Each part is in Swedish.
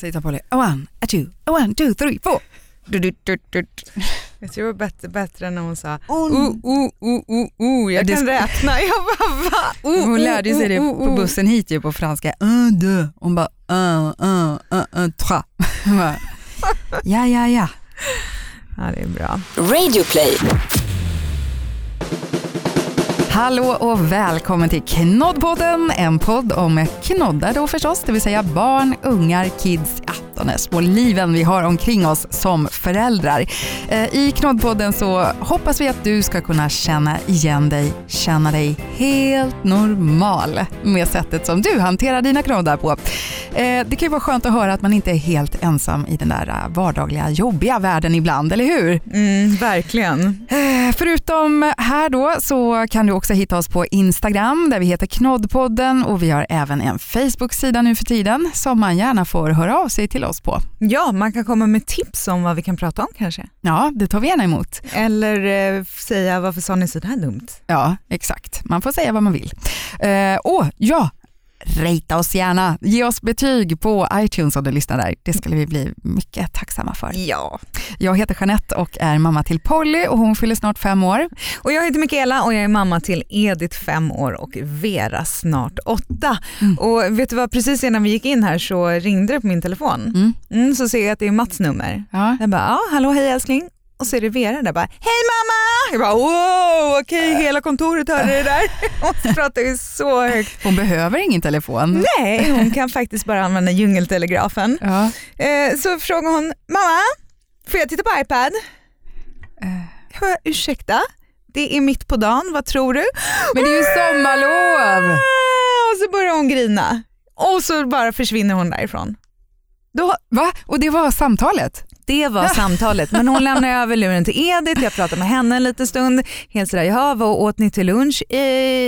Säger Polly, a one, a two, a one, two, three, four. Du, du, du, du. Jag tror det var bättre, bättre när hon sa Oh, oh, oh, oh, oh, oh. jag Det kan räkna. Jag bara va? Oh, Hon oh, lärde sig det oh, oh, på oh. bussen hit ju på franska. Un, deux. Hon bara un, un, un, un, trois. Ja, ja, ja. Ja, det är bra. Radioplay. Hallå och välkommen till Knoddpodden, en podd om knoddar då förstås, det vill säga barn, ungar, kids, ja, de små liven vi har omkring oss som föräldrar. Eh, I Knoddpodden så hoppas vi att du ska kunna känna igen dig, känna dig helt normal med sättet som du hanterar dina knoddar på. Eh, Det kan ju vara skönt att höra att man inte är helt ensam i den där eh, vardagliga jobbiga världen ibland, eller hur? Mm, verkligen. Förutom här då så kan du också hitta oss på Instagram där vi heter Knoddpodden och vi har även en Facebook-sida nu för tiden som man gärna får höra av sig till oss på. Ja, man kan komma med tips om vad vi kan prata om kanske. Ja, det tar vi gärna emot. Eller eh, säga varför sa ni sådär dumt? Ja, exakt. Man får säga vad man vill. Eh, och ja, rata oss gärna. Ge oss betyg på iTunes om du lyssnar där. Det skulle vi bli mycket tacksamma för. Ja. Jag heter Jeanette och är mamma till Polly och hon fyller snart fem år. Och jag heter Mikaela och jag är mamma till Edith fem år och Vera snart åtta. Mm. Och vet du vad, precis innan vi gick in här så ringde det på min telefon. Mm. Mm, så ser jag att det är Mats nummer. Ja. Jag bara, ja, hallå hej älskling. Och så är det Vera där bara, hej mamma! Jag bara, wow, okej, hela kontoret hörde det där. Hon pratar ju så högt. Hon behöver ingen telefon. Nej, hon kan faktiskt bara använda djungeltelegrafen. Ja. Eh, så frågar hon, mamma, får jag titta på iPad? Eh. Jag bara, ursäkta? Det är mitt på dagen, vad tror du? Men det är ju sommarlov! Och så börjar hon grina. Och så bara försvinner hon därifrån. Då, Va? Och det var samtalet? Det var samtalet, men hon lämnar över luren till Edith, jag pratar med henne en liten stund. Helt sådär, jaha vad åt ni till lunch? Eh,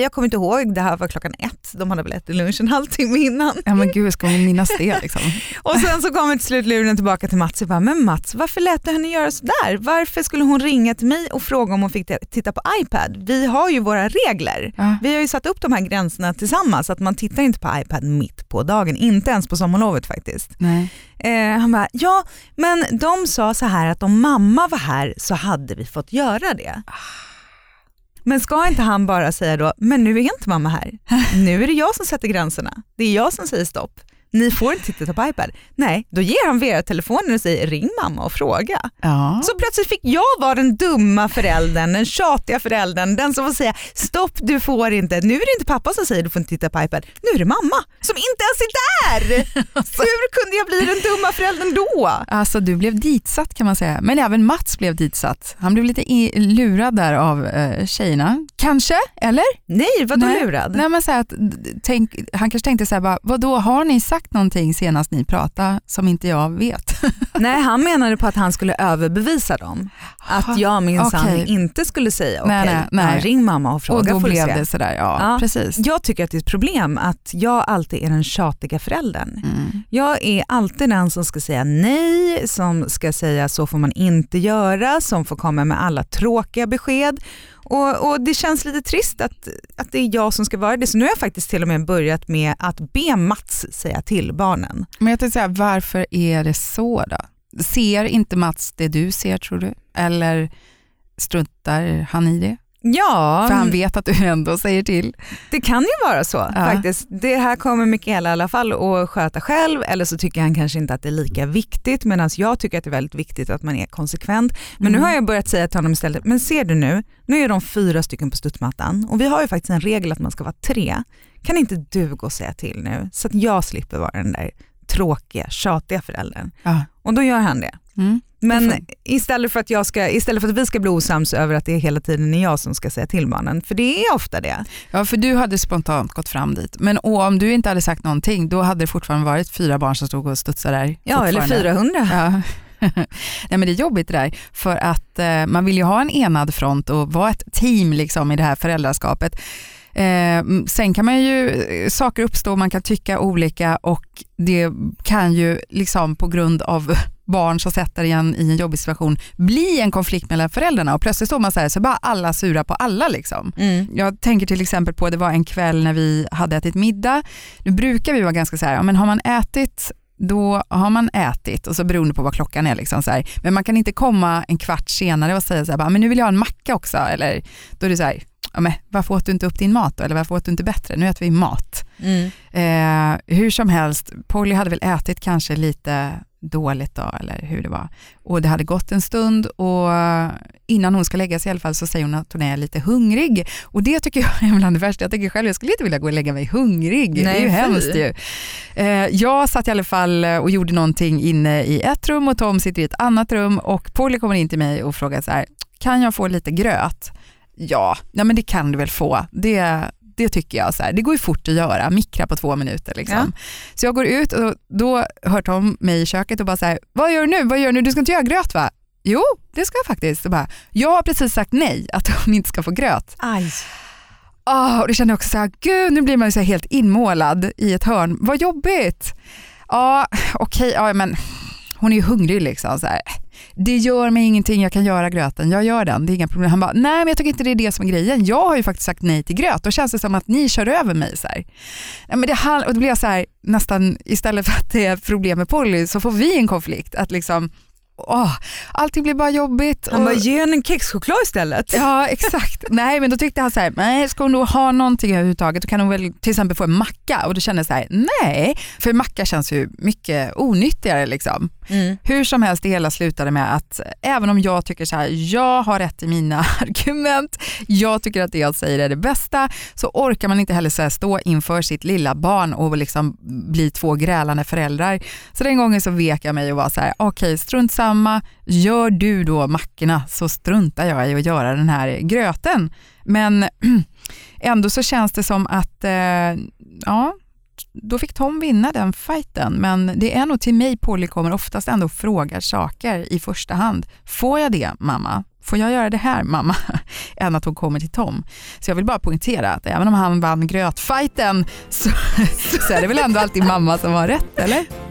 jag kommer inte ihåg, det här var klockan ett. De hade väl ätit lunch en halvtimme innan. Ja men gud, ska hon minnas det liksom? Och sen så kommer till slut luren tillbaka till Mats och bara, men Mats varför lät du henne göra sådär? Varför skulle hon ringa till mig och fråga om hon fick titta på iPad? Vi har ju våra regler. Ja. Vi har ju satt upp de här gränserna tillsammans, att man tittar inte på iPad mitt på dagen, inte ens på sommarlovet faktiskt. Nej. Eh, han bara, ja men de sa så här att om mamma var här så hade vi fått göra det. Men ska inte han bara säga då, men nu är inte mamma här. Nu är det jag som sätter gränserna. Det är jag som säger stopp. Ni får inte titta på iPad. Nej, då ger han Vera telefonen och säger ring mamma och fråga. Ja. Så plötsligt fick jag vara den dumma föräldern, den tjatiga föräldern, den som får säga stopp du får inte. Nu är det inte pappa som säger du får inte titta på iPad, nu är det mamma som inte ens är där. Hur kunde jag bli den dumma föräldern då? Alltså du blev ditsatt kan man säga, men även Mats blev ditsatt. Han blev lite lurad där av eh, tjejerna. Kanske, eller? Nej, vadå Nej. lurad? Nej, men så att, tänk, han kanske tänkte så här, bara, vadå, har ni sagt någonting senast ni pratade som inte jag vet? Nej, han menade på att han skulle överbevisa dem. Att jag minsann Okej. inte skulle säga okej, Nej, nej, nej. ring mamma och fråga och då får blev det sådär, ja, Ja. precis. Jag tycker att det är ett problem att jag alltid är den tjatiga föräldern. Mm. Jag är alltid den som ska säga nej, som ska säga så får man inte göra, som får komma med alla tråkiga besked. Och, och Det känns lite trist att, att det är jag som ska vara det. Så nu har jag faktiskt till och med börjat med att be Mats säga till barnen. Men jag tänkte säga, varför är det så då? Ser inte Mats det du ser tror du? Eller struntar han i det? Ja, För han vet att du ändå säger till. det kan ju vara så faktiskt. Det här kommer Mikaela i alla fall att sköta själv eller så tycker han kanske inte att det är lika viktigt medan jag tycker att det är väldigt viktigt att man är konsekvent. Men nu Mm. har jag börjat säga till honom istället, men ser du nu, nu är de fyra stycken på studsmattan och vi har ju faktiskt en regel att man ska vara tre. Kan inte du gå och säga till nu så att jag slipper vara den där tråkiga, tjatiga föräldern? Ja. Och då gör han det. Mm. Men istället för, att jag ska, istället för att vi ska bli osams över att det är hela tiden är jag som ska säga till barnen, för det är ofta det. Ja, för du hade spontant gått fram dit. Men och om du inte hade sagt någonting, då hade det fortfarande varit fyra barn som stod och studsade där. Ja, eller fortfarande. 400. Ja. Nej, men det är jobbigt det där, för att eh, man vill ju ha en enad front och vara ett team liksom, i det här föräldraskapet. Eh, sen kan man ju, eh, saker uppstå, man kan tycka olika och det kan ju liksom på grund av barn som sätter en i en jobbig situation bli en konflikt mellan föräldrarna och plötsligt står man så här så är bara alla sura på alla. Liksom. Mm. Jag tänker till exempel på, det var en kväll när vi hade ätit middag. Nu brukar vi vara ganska så här, ja, men har man ätit då har man ätit och så beroende på vad klockan är. Liksom så här. Men man kan inte komma en kvart senare och säga så här, bara, men nu vill jag ha en macka också. Eller då är det så här, ja, men varför åt du inte upp din mat då? Eller varför åt du inte bättre? Nu äter vi mat. Mm. Eh, hur som helst, Polly hade väl ätit kanske lite dåligt då, eller hur det var. Och det hade gått en stund och innan hon ska lägga sig i alla fall så säger hon att hon är lite hungrig. Och det tycker jag är bland det värsta. Jag tycker själv, jag skulle inte vilja gå och lägga mig hungrig. Nej, det är ju hemskt ju. Eh, jag satt i alla fall och gjorde någonting inne i ett rum och Tom sitter i ett annat rum och Polly kommer in till mig och frågar så här, kan jag få lite gröt? Ja, ja men det kan du väl få. Det, det tycker jag. Så här. Det går ju fort att göra, mikra på två minuter. Liksom. Så jag går ut och då hör Tom mig i köket och bara så här, vad gör du nu? Vad gör du nu? Du ska inte göra gröt va? Jo, det ska jag faktiskt. Och bara, jag har precis sagt nej, att hon inte ska få gröt. Aj. Ah, och det kände jag också så här, gud nu blir man ju så helt inmålad i ett hörn. Vad jobbigt. Ja, okej, ja, men hon är ju hungrig liksom. Så här. Det gör mig ingenting, jag kan göra gröten, jag gör den, det är inga problem. Han bara, nej men jag tycker inte det är det som är grejen. Jag har ju faktiskt sagt nej till gröt, då känns det som att ni kör över mig. Så här. Men det, och då blir jag så här, nästan istället för att det är problem med Polly så får vi en konflikt. Att liksom, åh, allting blir bara jobbigt. Han bara, ge henne en kexchoklad istället. Ja exakt. Nej men då tyckte han så här, nej ska hon då ha någonting överhuvudtaget då kan hon väl till exempel få en macka och då kände jag så här, nej för macka känns ju mycket onyttigare liksom. Mm. Hur som helst det hela slutade med att även om jag tycker så här, jag har rätt i mina argument, jag tycker att det jag säger är det bästa så orkar man inte heller så stå inför sitt lilla barn och liksom bli två grälande föräldrar. Så den gången så vek jag mig och var så här, okej strunt samma, gör du då mackorna så struntar jag i att göra den här gröten. Men ändå så känns det som att, eh, ja, då fick Tom vinna den fighten. Men det är nog till mig Polly kommer oftast ändå och frågar saker i första hand. Får jag det mamma? Får jag göra det här mamma? Än att hon kommer till Tom. Så jag vill bara poängtera att även om han vann grötfighten så, så är det väl ändå alltid mamma som har rätt, eller?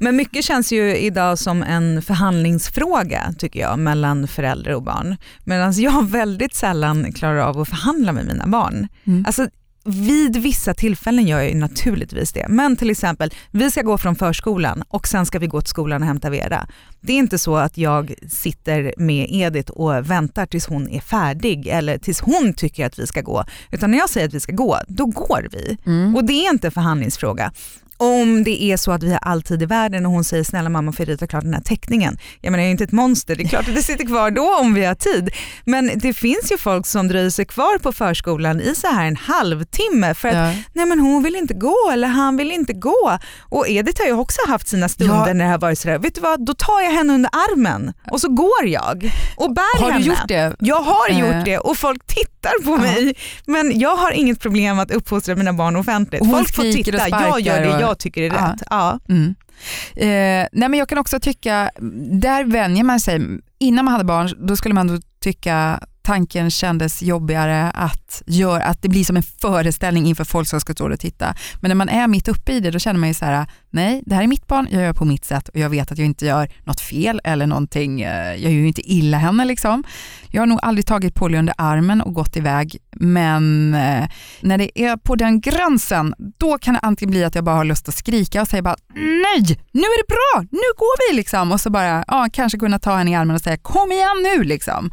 Men mycket känns ju idag som en förhandlingsfråga tycker jag mellan föräldrar och barn. Medan jag väldigt sällan klarar av att förhandla med mina barn. Mm. Alltså, vid vissa tillfällen gör jag ju naturligtvis det. Men till exempel, vi ska gå från förskolan och sen ska vi gå till skolan och hämta Vera. Det är inte så att jag sitter med Edith och väntar tills hon är färdig eller tills hon tycker att vi ska gå. Utan när jag säger att vi ska gå, då går vi. Mm. Och det är inte förhandlingsfråga. Om det är så att vi har all tid i världen och hon säger snälla mamma får jag rita klart den här teckningen. Jag menar jag är inte ett monster, det är klart att det sitter kvar då om vi har tid. Men det finns ju folk som dröjer sig kvar på förskolan i så här en halvtimme för att Ja. nej men hon vill inte gå eller han vill inte gå. Och Edith har ju också haft sina stunder Ja. när det har varit sådär, vet du vad, då tar jag henne under armen och så går jag och bär Har du henne. gjort det? Jag har Eh. gjort det och folk tittar på Ja. mig. Men jag har inget problem att uppfostra mina barn offentligt. Hon Folk får titta, jag gör det jag tycker är Ja. rätt. Ja. Mm. Eh, nej men jag kan också tycka, där vänjer man sig. Innan man hade barn då skulle man då tycka tanken kändes jobbigare att, göra, att det blir som en föreställning inför folk som ska stå och titta. Men när man är mitt uppe i det då känner man ju så här, nej det här är mitt barn, jag gör på mitt sätt och jag vet att jag inte gör något fel eller någonting, eh, jag gör ju inte illa henne liksom. Jag har nog aldrig tagit Polly under armen och gått iväg men eh, när det är på den gränsen då kan det antingen bli att jag bara har lust att skrika och säga bara nej, nu är det bra, nu går vi liksom och så bara ja, kanske kunna ta henne i armen och säga kom igen nu liksom.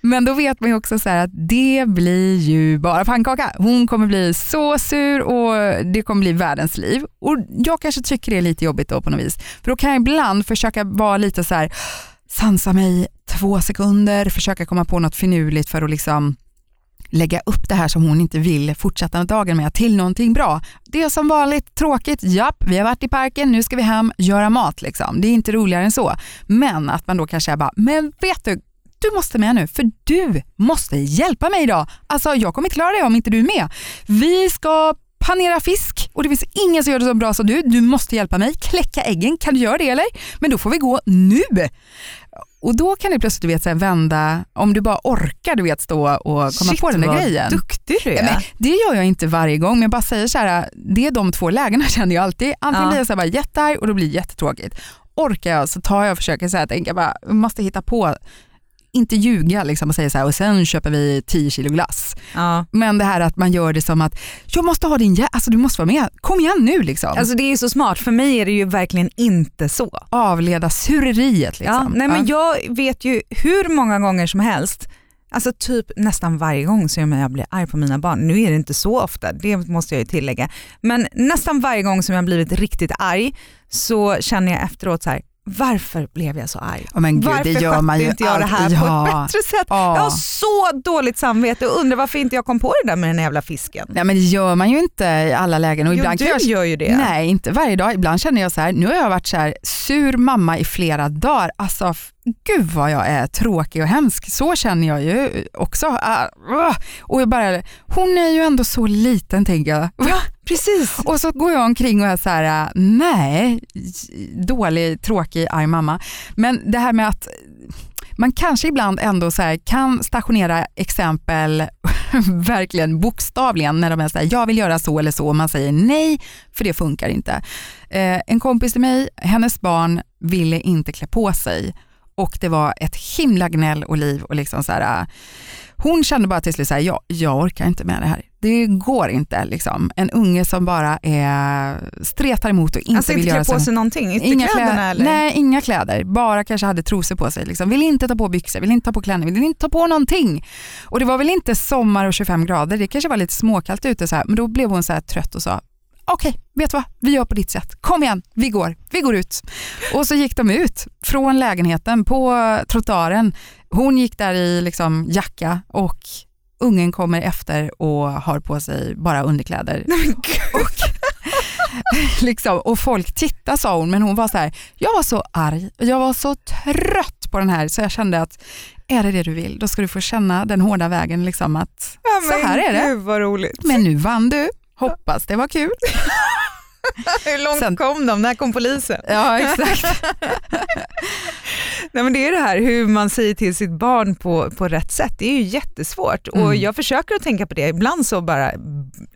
Men då vet man ju också så här att det blir ju bara pannkaka. Hon kommer bli så sur och det kommer bli världens liv. Och jag kanske tycker det är lite jobbigt då på något vis. För då kan jag ibland försöka vara lite så här sansa mig två sekunder, försöka komma på något finurligt för att liksom lägga upp det här som hon inte vill fortsätta dagen med till någonting bra. Det är som vanligt tråkigt, japp, vi har varit i parken, nu ska vi hem, göra mat liksom. Det är inte roligare än så. Men att man då kanske är bara, men vet du, du måste med nu för du måste hjälpa mig idag. Alltså jag kommer inte klara det om inte du är med. Vi ska panera fisk och det finns ingen som gör det så bra som du. Du måste hjälpa mig. Kläcka äggen, kan du göra det eller? Men då får vi gå nu. Och då kan det plötsligt du vet, så här, vända, om du bara orkar du vet, stå och komma Shit, på den där vad grejen. duktig du är. Ja, men det gör jag inte varje gång men jag bara säger så här, det är de två lägena känner jag alltid. Antingen Ja. blir jag så här bara jättearg och då blir det jättetråkigt. Orkar jag så tar jag och försöker så här, tänka bara, måste hitta på inte ljuga liksom, och säga så här, och sen köper vi 10 kilo glass. Ja. Men det här att man gör det som att, jag måste ha din, alltså du måste vara med, kom igen nu liksom. Alltså det är så smart, för mig är det ju verkligen inte så. Avleda sureriet liksom. Ja, nej, men Jag vet ju hur många gånger som helst, alltså typ nästan varje gång som jag blir arg på mina barn. Nu är det inte så ofta, det måste jag ju tillägga. Men nästan varje gång som jag blivit riktigt arg så känner jag efteråt så här, varför blev jag så arg? Ja, men gud, varför det gör man ju inte jag det här alltid. på Ja. ett bättre sätt? Ja. Jag har så dåligt samvete och undrar varför inte jag kom på det där med den jävla fisken. Nej men det gör man ju inte i alla lägen. Och Jo, ibland du jag, gör ju det. Nej, inte varje dag. Ibland känner jag så här, nu har jag varit så här sur mamma i flera dagar. Alltså gud vad jag är tråkig och hemsk. Så känner jag ju också. Ah. Och jag bara, hon är ju ändå så liten tänker jag. Ja, precis. Och så går jag omkring och är så här, äh, nej, dålig, tråkig, arg mamma. Men det här med att man kanske ibland ändå så här kan stationera exempel, verkligen bokstavligen, när de är så här, jag vill göra så eller så och man säger nej, för det funkar inte. Eh, en kompis till mig, hennes barn ville inte klä på sig och det var ett himla gnäll och liv och liksom så här, hon kände bara till slut så här, jag, jag orkar inte med det här. Det går inte. Liksom. En unge som bara är, stretar emot och inte alltså vill inte göra klä på sig någonting, Inga ytterkläderna kläder, eller? nej, inga kläder. Bara kanske hade trosor på sig. Liksom. Vill inte ta på byxor, vill inte ta på klänning, vill inte ta på någonting. Och det var väl inte sommar och 25 grader, det kanske var lite småkallt ute så här. men då blev hon så här trött och sa okej, vet du vad, vi gör på ditt sätt. Kom igen, vi går, vi går ut. Och så gick de ut från lägenheten på trottoaren. Hon gick där i liksom jacka och ungen kommer efter och har på sig bara underkläder. Nej. Och, liksom, och folk tittar sa hon, men hon var så här, jag var så arg, jag var så trött på den här så jag kände att är det det du vill, då ska du få känna den hårda vägen. Liksom att, Ja, så här är det. Gud vad roligt. Men nu vann du, hoppas det var kul. Hur långt Sen- kom de? När kom polisen? Ja exakt. Nej, men det är det här hur man säger till sitt barn på, på rätt sätt. Det är ju jättesvårt och Mm. jag försöker att tänka på det. Ibland så bara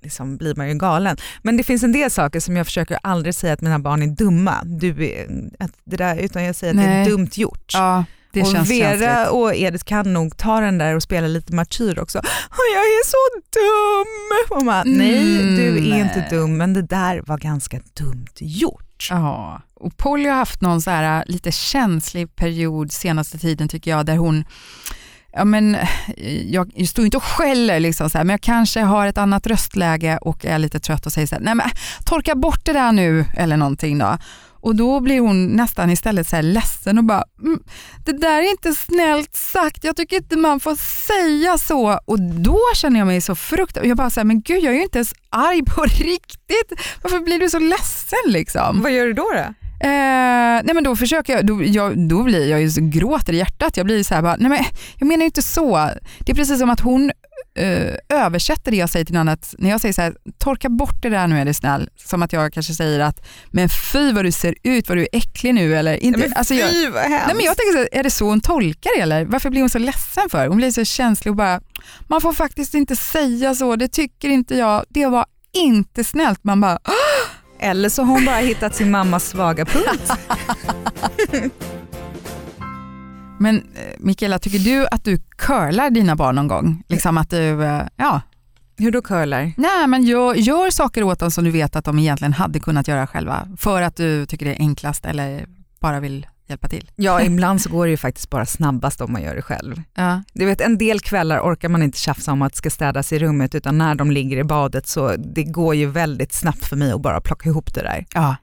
liksom, blir man ju galen. Men det finns en del saker som jag försöker aldrig säga att mina barn är dumma. Du att det där, utan jag säger att det Nej. är dumt gjort. Ja, det och känns Vera känsligt. och Edith kan nog ta den där och spela lite martyr också. "Åh, Jag är så dum! Och man, Nej, du är Mm, inte dum, men det där var ganska dumt gjort. Ja, och Polly har haft någon så här äh, lite känslig period senaste tiden tycker jag, där hon Ja, men, jag, jag står inte och skäller, liksom så här, men jag kanske har ett annat röstläge och är lite trött och säger så här, nej men torka bort det där nu eller någonting då. Och då blir hon nästan istället så här ledsen och bara, mm, det där är inte snällt sagt, jag tycker inte man får säga så. Och då känner jag mig så fruktansvärt, jag bara så här, men gud jag är ju inte ens arg på riktigt, varför blir du så ledsen liksom? Vad gör du då? då? Eh, nej men då försöker jag, då, jag, då blir jag ju så gråter i hjärtat. Jag blir så här bara, nej men jag menar ju inte så. Det är precis som att hon eh, översätter det jag säger till någon annat. När jag säger så här, torka bort det där nu är du snäll. Som att jag kanske säger att, men fy vad du ser ut, vad du är äcklig nu. Eller, inte, Men alltså jag, fy vad hemskt. nej men jag tänker så här, är det så hon tolkar det eller? Varför blir hon så ledsen för? Hon blir så känslig och bara, man får faktiskt inte säga så, det tycker inte jag. Det var inte snällt. Man bara, Eller så har hon bara hittat sin mammas svaga punkt. Men eh, Mikaela, tycker du att du curlar dina barn någon gång? Liksom att du, eh, ja, Hur då curlar? nej men gör, gör saker åt dem som du vet att de egentligen hade kunnat göra själva för att du tycker det är enklast eller bara vill hjälpa till. Ja, ibland så går det ju faktiskt bara snabbast om man gör det själv. Ja. Du vet, en del kvällar orkar man inte tjafsa om att det ska städas i rummet utan när de ligger i badet så det går ju väldigt snabbt för mig att bara plocka ihop det där. Ja.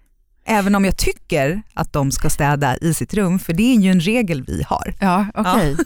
Även om jag tycker att de ska städa i sitt rum, för det är ju en regel vi har. Ja, okej.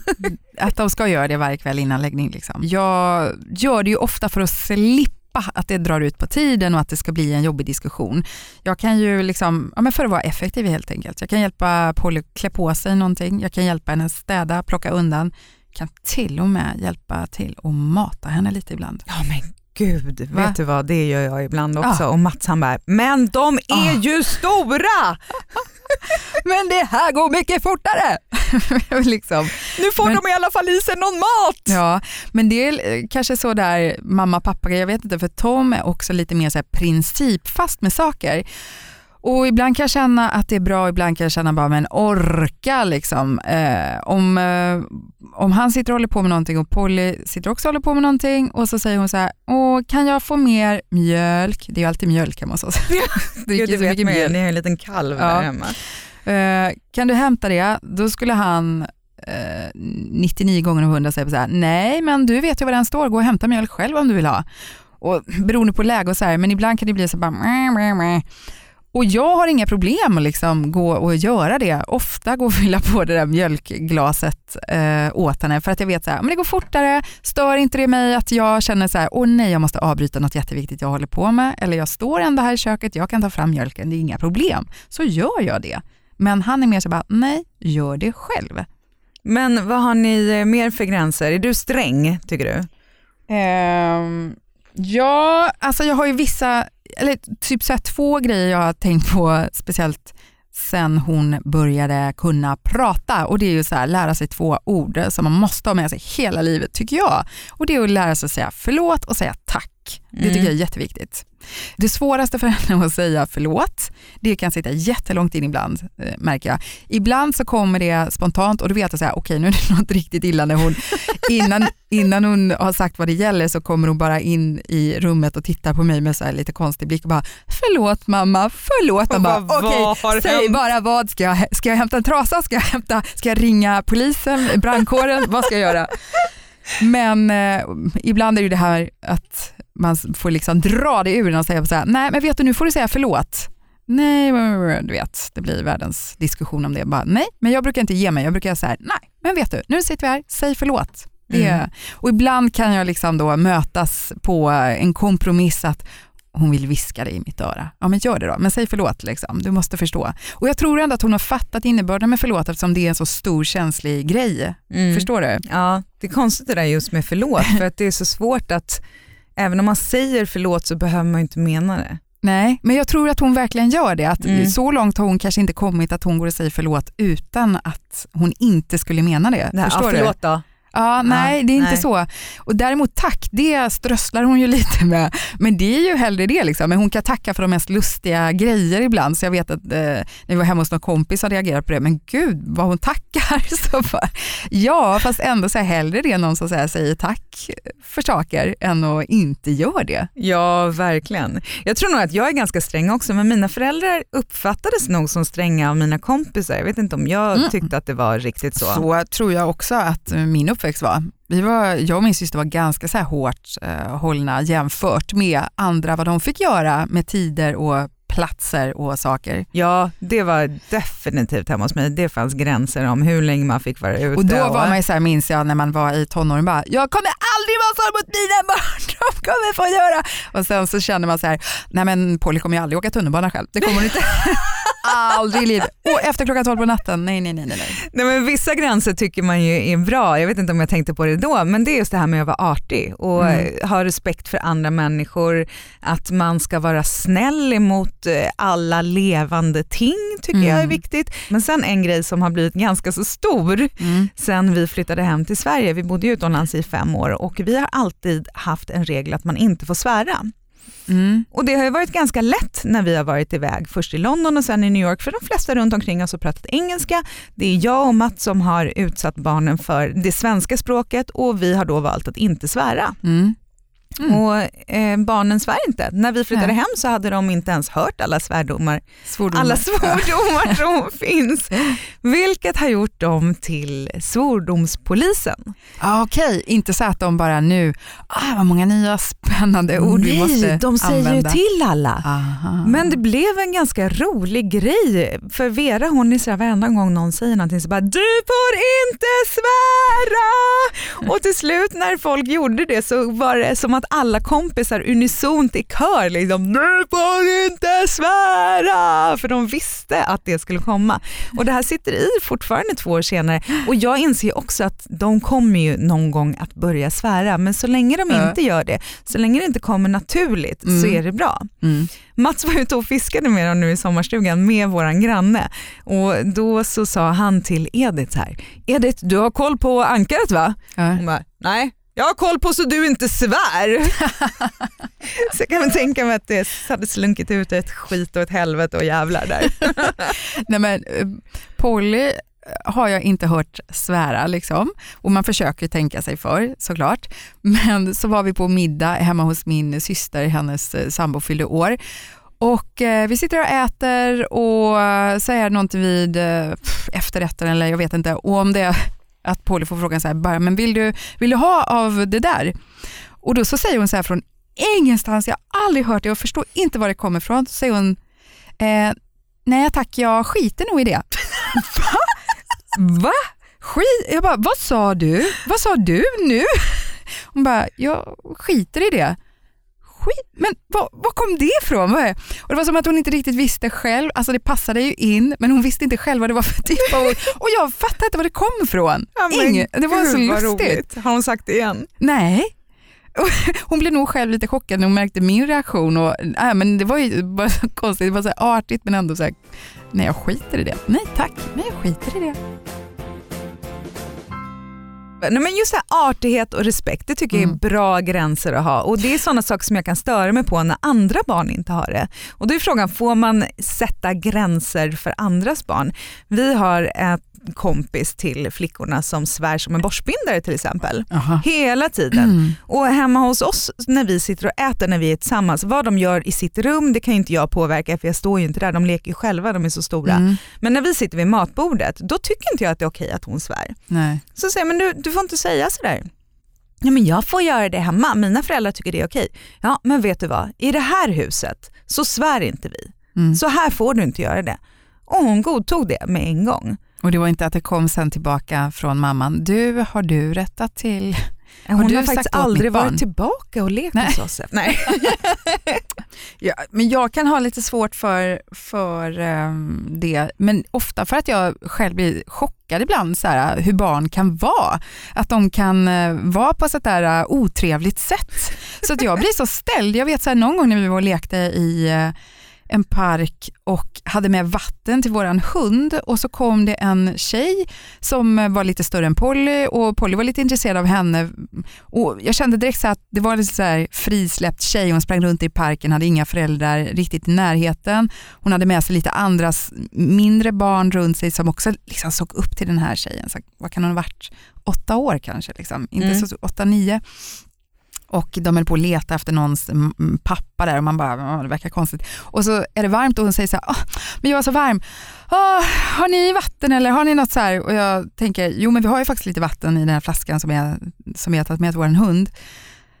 Att de ska göra det varje kväll innan läggning. Liksom. Jag gör det ju ofta för att slippa att det drar ut på tiden och att det ska bli en jobbig diskussion. Jag kan ju, liksom, ja, men för att vara effektiv helt enkelt, jag kan hjälpa Polly klä på sig någonting, jag kan hjälpa henne städa, plocka undan, kan till och med hjälpa till att mata henne lite ibland. Ja men gud, Va? vet du vad, det gör jag ibland också. Ja. Och Mats han bara, men de är Ah. ju stora! Men det här går mycket fortare! liksom. Nu får Men- de i alla fall i sig någon mat! Ja, men det är eh, kanske så där mamma pappa jag vet inte, för Tom är också lite mer så principfast med saker. Och ibland kan jag känna att det är bra, ibland kan jag känna bara men orka liksom. Eh, om, eh, om han sitter och håller på med någonting och Polly sitter också och håller på med någonting och så säger hon så här, Åh, kan jag få mer mjölk? Det är ju alltid mjölk hemma hos oss. Gud, det vet man ju, ni har en liten kalv Ja. där hemma. Eh, kan du hämta det? Då skulle han eh, 99 gånger av 100 säga så här, nej men du vet ju var den står, gå och hämta mjölk själv om du vill ha. Och beroende på läge och så här, men ibland kan det bli så bara mäh. Och jag har inga problem att liksom gå och göra det. Ofta gå och fylla på det där mjölkglaset eh, åt henne för att jag vet så här, men det går fortare, stör inte det mig att jag känner så här, åh nej jag måste avbryta något jätteviktigt jag håller på med eller jag står ändå här i köket, jag kan ta fram mjölken, det är inga problem. Så gör jag det. Men han är mer så bara, nej, gör det själv. Men vad har ni eh, mer för gränser? Är du sträng tycker du? Ehm, ja, alltså jag har ju vissa, eller typ så här två grejer jag har tänkt på speciellt sen hon började kunna prata och det är ju så här, lära sig två ord som man måste ha med sig hela livet tycker jag. Och det är att lära sig att säga förlåt och säga tack. Det tycker Mm. jag är jätteviktigt. Det svåraste för henne att säga förlåt, det kan sitta jättelångt in ibland eh, märker jag. Ibland så kommer det spontant och då vet jag så här, okej nu är det något riktigt illa när hon, innan, innan hon har sagt vad det gäller så kommer hon bara in i rummet och tittar på mig med så lite konstig blick och bara förlåt mamma, förlåt mamma. Vad Okej, säg hänt? bara vad, ska jag, ska jag hämta en trasa, ska jag, hämta, ska jag ringa polisen, brandkåren, vad ska jag göra? Men eh, ibland är det ju det här att man får liksom dra det ur en och säga så här, nej men vet du nu får du säga förlåt. Nej, du vet, det blir världens diskussion om det. Bara, nej, men jag brukar inte ge mig. Jag brukar säga här, nej, men vet du, nu sitter vi här, säg förlåt. Det, Mm. Och ibland kan jag liksom då mötas på en kompromiss att hon vill viska det i mitt öra. Ja men gör det då, men säg förlåt liksom. Du måste förstå. Och jag tror ändå att hon har fattat innebörden med förlåt eftersom det är en så stor känslig grej. Mm. Förstår du? Ja, det är konstigt det där just med förlåt för att det är så svårt att även om man säger förlåt så behöver man inte mena det. Nej, men jag tror att hon verkligen gör det. Att Mm. Så långt har hon kanske inte kommit att hon går och säger förlåt utan att hon inte skulle mena det. det här, Förstår ja, du? förlåt då. Ja, nej, det är inte nej. så. Och däremot tack, det strösslar hon ju lite med. Men det är ju hellre det. Liksom. Men hon kan tacka för de mest lustiga grejer ibland. Så jag vet att eh, när vi var hemma hos någon kompis jag reagerat på det. Men gud vad hon tackar. Så bara, ja, fast ändå så här, hellre det någon som här, säger tack för saker än att inte göra det. Ja, verkligen. Jag tror nog att jag är ganska sträng också, men mina föräldrar uppfattades nog som stränga av mina kompisar. Jag vet inte om jag Mm. tyckte att det var riktigt så. Så tror jag också att min uppväxt var. Vi var jag och min syster var ganska så här hårt eh, hållna jämfört med andra vad de fick göra med tider och platser och saker. Ja, det var definitivt hemma hos mig. Det fanns gränser om hur länge man fick vara ute. Och då var man ju så här, minns jag när man var i tonåren, bara, jag kommer aldrig vara så mot mina barn, de kommer få göra. Och sen så känner man så här, nej men Polly kommer ju aldrig åka tunnelbana själv, det kommer hon inte. aldrig i livet. Och efter klockan 12 på natten, nej nej nej nej. nej. Men vissa gränser tycker man ju är bra, jag vet inte om jag tänkte på det då, men det är just det här med att vara artig och Mm. ha respekt för andra människor, att man ska vara snäll emot eh, alla levande ting tycker jag är Mm. viktigt. Men sen en grej som har blivit ganska så stor Mm. sen vi flyttade hem till Sverige, vi bodde ju utomlands i fem år och vi har alltid haft en regel att man inte får svära. Mm. Och det har ju varit ganska lätt när vi har varit iväg, först i London och sen i New York, för de flesta runt omkring oss har pratat engelska. Det är jag och Mats som har utsatt barnen för det svenska språket och vi har då valt att inte svära. Mm. Mm. Och eh, barnen svär inte. När vi flyttade Nej. hem så hade de inte ens hört alla svärdomar, Svordomar. alla svordomar som finns, vilket har gjort dem till svordomspolisen. Ah, Okej, inte så att de bara nu, ah, vad många nya spännande ord vi måste de säger använda. ju till alla. Aha. Men det blev en ganska rolig grej för Vera hon är så här, varenda gång någon säger någonting så bara du får inte svära! Och till slut när folk gjorde det så var det som att alla kompisar unisont i kör liksom du får inte svära! För de visste att det skulle komma. Och det här sitter i fortfarande två år senare och jag inser också att de kommer ju någon gång att börja svära men så länge de inte gör det, så länge det inte kommer naturligt så Mm. är det bra. Mm. Mats var ute och fiskade med dem nu i sommarstugan med våran granne och då så sa han till Edith så här, Edith du har koll på ankaret va? Ja. Hon bara, nej Jag har koll på så du inte svär. så jag kan tänka mig att det hade slunkit ut ett skit och ett helvete och jävlar där. Nej, men, eh, Polly har jag inte hört svära liksom. och man försöker tänka sig för såklart. Men så var vi på middag hemma hos min syster, hennes eh, sambo fyllde år och eh, vi sitter och äter och eh, så är det någonting vid eh, efterrätten eller jag vet inte. Och om det att Polly får frågan så här, bara, men vill du, vill du ha av det där? Och då så säger hon så här från ingenstans, jag har aldrig hört det och förstår inte var det kommer ifrån. Så säger hon, eh, nej tack jag skiter nog i det. Va? Va? Skit? Jag bara, vad sa du? Vad sa du nu? Hon bara, jag skiter i det skit, men var, var kom det ifrån? Och det var som att hon inte riktigt visste själv, alltså det passade ju in men hon visste inte själv vad det var för typ av ord och jag fattade inte var det kom ifrån. Ja, Inge, det var så lustigt. Har hon sagt det igen? Nej. Hon blev nog själv lite chockad när hon märkte min reaktion. Och, äh, men det var ju bara så konstigt, det var så artigt men ändå så här, nej jag skiter i det. Nej tack, nej jag skiter i det. Nej, men just här artighet och respekt, det tycker mm. jag är mm. bra gränser att ha. Och Det är sådana saker som jag kan störa mig på när andra barn inte har det. Och Då är frågan, får man sätta gränser för andras barn? Vi har ett kompis till flickorna som svär som en borstbindare till exempel. Aha. Hela tiden. Mm. Och hemma hos oss när vi sitter och äter när vi är tillsammans, vad de gör i sitt rum det kan inte jag påverka för jag står ju inte där, de leker ju själva, de är så stora. Mm. Men när vi sitter vid matbordet, då tycker inte jag att det är okej att hon svär. Nej. Så säger jag, men du, du får inte säga sådär. Ja, men jag får göra det hemma, mina föräldrar tycker det är okej. Ja men vet du vad, i det här huset så svär inte vi. Mm. Så här får du inte göra det. Och hon godtog det med en gång. Och det var inte att det kom sen tillbaka från mamman, du har du rättat till? Hon har, har faktiskt aldrig varit tillbaka och lekt hos oss. Nej. ja, men jag kan ha lite svårt för, för um, det, men ofta för att jag själv blir chockad ibland så här, hur barn kan vara. Att de kan uh, vara på ett där uh, otrevligt sätt. Så att jag blir så ställd. Jag vet så här, någon gång när vi var och lekte i uh, en park och hade med vatten till våran hund och så kom det en tjej som var lite större än Polly och Polly var lite intresserad av henne. Och jag kände direkt så att det var en så här frisläppt tjej, hon sprang runt i parken, hade inga föräldrar riktigt i närheten. Hon hade med sig lite andras mindre barn runt sig som också liksom såg upp till den här tjejen. Så vad kan hon ha varit? Åtta år kanske, liksom. inte mm. så åtta, nio och de höll på att leta efter någons pappa där och man bara, det verkar konstigt. Och så är det varmt och hon säger så här, men jag är så varm. Oh, har ni vatten eller har ni något så här? Och jag tänker, jo men vi har ju faktiskt lite vatten i den här flaskan som jag, som jag har tagit med till vår hund.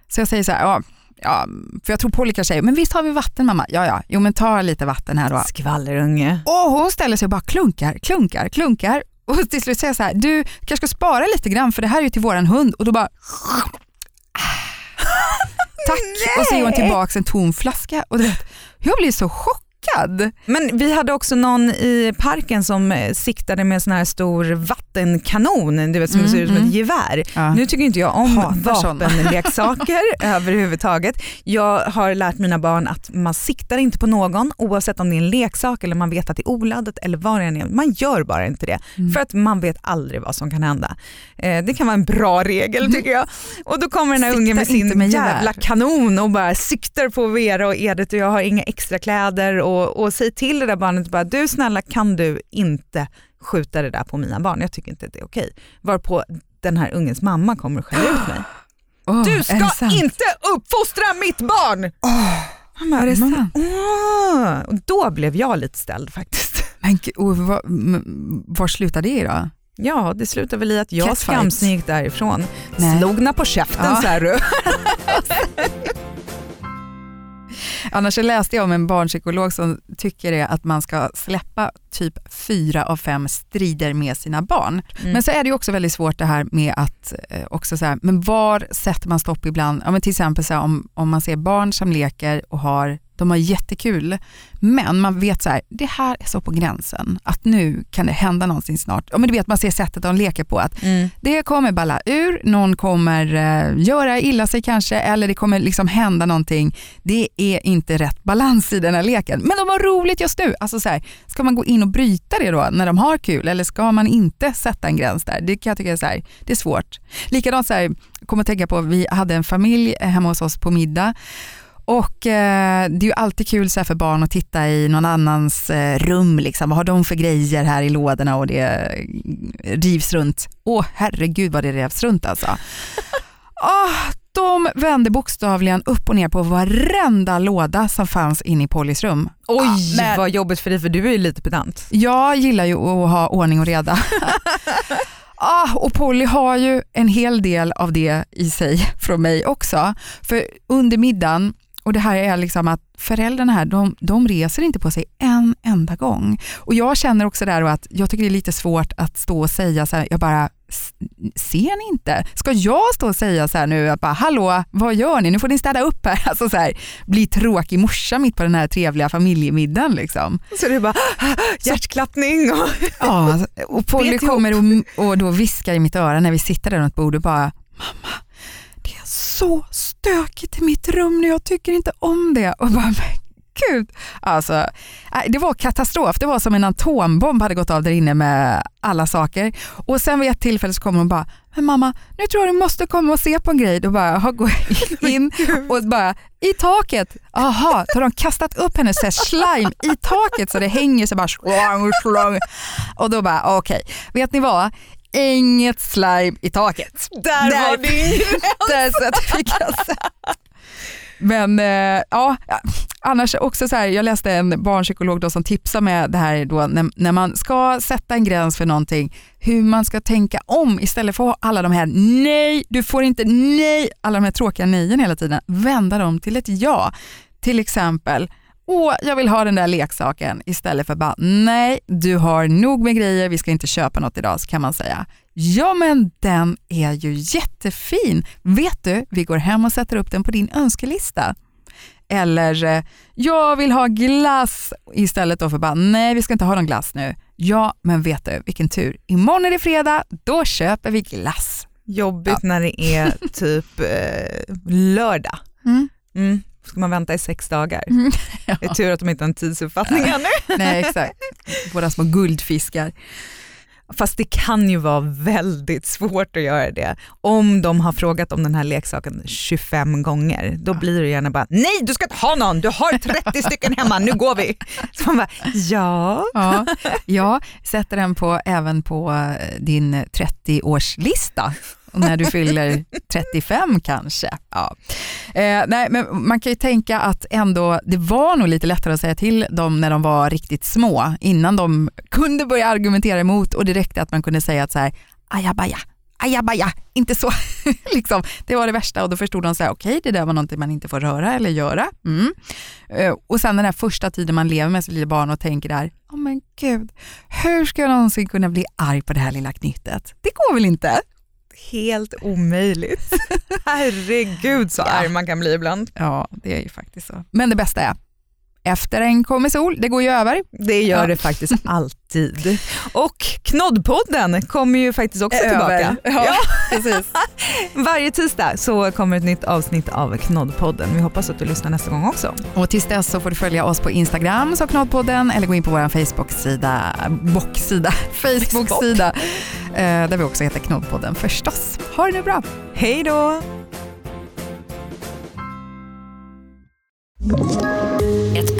Så jag säger så här, ja, ja, för jag tror på olika tjejer, men visst har vi vatten mamma? Ja, ja, jo men ta lite vatten här då. Skvallerunge. Och hon ställer sig och bara klunkar, klunkar, klunkar. Och till slut säger jag så här, du kanske ska spara lite grann för det här är ju till våran hund. Och då bara Tack! Nej. Och så ger hon tillbaka en tom flaska. Och du vet, jag blir så chockad chockad. Men vi hade också någon i parken som eh, siktade med en sån här stor vattenkanon du vet, som mm, ser ut som ett mm. gevär. Ja. Nu tycker inte jag om Hatar vapenleksaker överhuvudtaget. Jag har lärt mina barn att man siktar inte på någon oavsett om det är en leksak eller man vet att det är oladdat eller vad det än är. Man gör bara inte det mm. för att man vet aldrig vad som kan hända. Eh, det kan vara en bra regel mm. tycker jag. Och då kommer den här ungen med sin med jävla kanon och bara siktar på Vera och Edith och jag har inga extra kläder och och, och säg till det där barnet bara, du snälla kan du inte skjuta det där på mina barn, jag tycker inte att det är okej. Varpå den här ungens mamma kommer och skäller ut mig. Oh, du ska inte uppfostra mitt barn! Oh, mamma, är det sant? Oh. Och då blev jag lite ställd faktiskt. Men, och var, var slutar det då? Ja, det slutade väl i att jag skamsen gick därifrån. Nej. Slog på käften ja. så här. Annars läste jag om en barnpsykolog som tycker att man ska släppa typ fyra av fem strider med sina barn. Mm. Men så är det också väldigt svårt det här med att eh, också så här, men var sätter man stopp ibland? Ja, men till exempel så här, om, om man ser barn som leker och har de har jättekul. Men man vet så här, det här är så på gränsen att nu kan det hända någonting snart. Ja, men du vet, man ser sättet de leker på att Mm. det kommer balla ur, någon kommer eh, göra illa sig kanske eller det kommer liksom hända någonting. Det är inte rätt balans i den här leken. Men de har roligt just nu. Alltså så här, ska man gå in och bryta det då när de har kul eller ska man inte sätta en gräns där? Det kan jag tycka är, så här, det är svårt. Likadant, så här, kommer att tänka på, vi hade en familj hemma hos oss på middag och eh, det är ju alltid kul så för barn att titta i någon annans eh, rum. Liksom. Vad har de för grejer här i lådorna och det eh, rivs runt. Åh herregud vad det revs runt alltså. Ah, de vände bokstavligen upp och ner på varenda låda som fanns inne i Pollys rum. Oj Ja, men- vad jobbigt för dig för du är ju lite pedant. Jag gillar ju att ha ordning och reda. ah, och Polly har ju en hel del av det i sig från mig också. För under middagen, och det här är liksom att föräldrarna här, de, de reser inte på sig en enda gång. Och jag känner också där att jag tycker det är lite svårt att stå och säga så här, jag bara, "S- ser ni inte? Ska jag stå och säga så här nu, att bara, hallå, vad gör ni? Nu får ni städa upp här. Alltså så här, bli tråkig morsa mitt på den här trevliga familjemiddagen liksom. Så det är bara hjärtklappning och Ja, och Polly kommer och, och då viskar i mitt öra när vi sitter där runt bordet bara Mamma, så stökigt i mitt rum nu, jag tycker inte om det. Och bara, men gud. Alltså, nej, det var katastrof, det var som en atombomb hade gått av där inne med alla saker. Och sen vid ett tillfälle så kommer hon bara, men mamma, nu tror jag du måste komma och se på en grej. Då bara, "Ha, går jag in och bara, i taket, aha, så har de kastat upp hennes så här slime i taket så det hänger så bara. Och då bara, okej, vet ni vad? Inget slime i taket. där var det Där sätter vi gränsen. Men eh, ja, annars också så här, jag läste en barnpsykolog då som tipsar med det här då, när, när man ska sätta en gräns för någonting, hur man ska tänka om istället för alla de här nej, du får inte nej, alla de här tråkiga nejen hela tiden, vända dem till ett ja. Till exempel, åh, jag vill ha den där leksaken istället för bara nej, du har nog med grejer, vi ska inte köpa något idag, så kan man säga. Ja men den är ju jättefin. Vet du, vi går hem och sätter upp den på din önskelista. Eller, eh, jag vill ha glass istället då för bara, nej vi ska inte ha någon glass nu. Ja, men vet du, vilken tur. Imorgon är det fredag, då köper vi glass. Jobbigt när det är typ eh, lördag. Mm. Mm. Ska man vänta i sex dagar? Ja. Det är tur att de inte har en tidsuppfattning ännu. Nej, exakt. Våra små guldfiskar. Fast det kan ju vara väldigt svårt att göra det. Om de har frågat om den här leksaken 25 gånger, då blir det gärna bara nej du ska inte ha någon, du har 30 stycken hemma, nu går vi. Så man bara ja. Ja, ja sätter den på, även på eh, din 30-årslista. Och när du fyller 35 kanske. Ja. Eh, nej, men man kan ju tänka att ändå, det var nog lite lättare att säga till dem när de var riktigt små, innan de kunde börja argumentera emot och det räckte att man kunde säga att så här, ajabaja, ajabaja, inte så. liksom, det var det värsta och då förstod de så här, okej det där var någonting man inte får röra eller göra. Mm. Eh, och sen den här första tiden man lever med sitt lilla barn och tänker där, oh men gud, hur ska jag någonsin kunna bli arg på det här lilla knyttet? Det går väl inte? Helt omöjligt. Herregud så Ja. arg man kan bli ibland. Ja, det är ju faktiskt så. Men det bästa är, efter en kommer sol, det går ju över. Det gör Ja. det faktiskt alltid. Och Knoddpodden kommer ju faktiskt också tillbaka. Ja, precis. Varje tisdag så kommer ett nytt avsnitt av Knoddpodden. Vi hoppas att du lyssnar nästa gång också. Och tills dess så får du följa oss på Instagram, så Knoddpodden, eller gå in på vår Facebook-sida, bocksida, Facebook-sida, eh, där vi också heter Knoddpodden förstås. Ha det nu bra! Hej då! Ett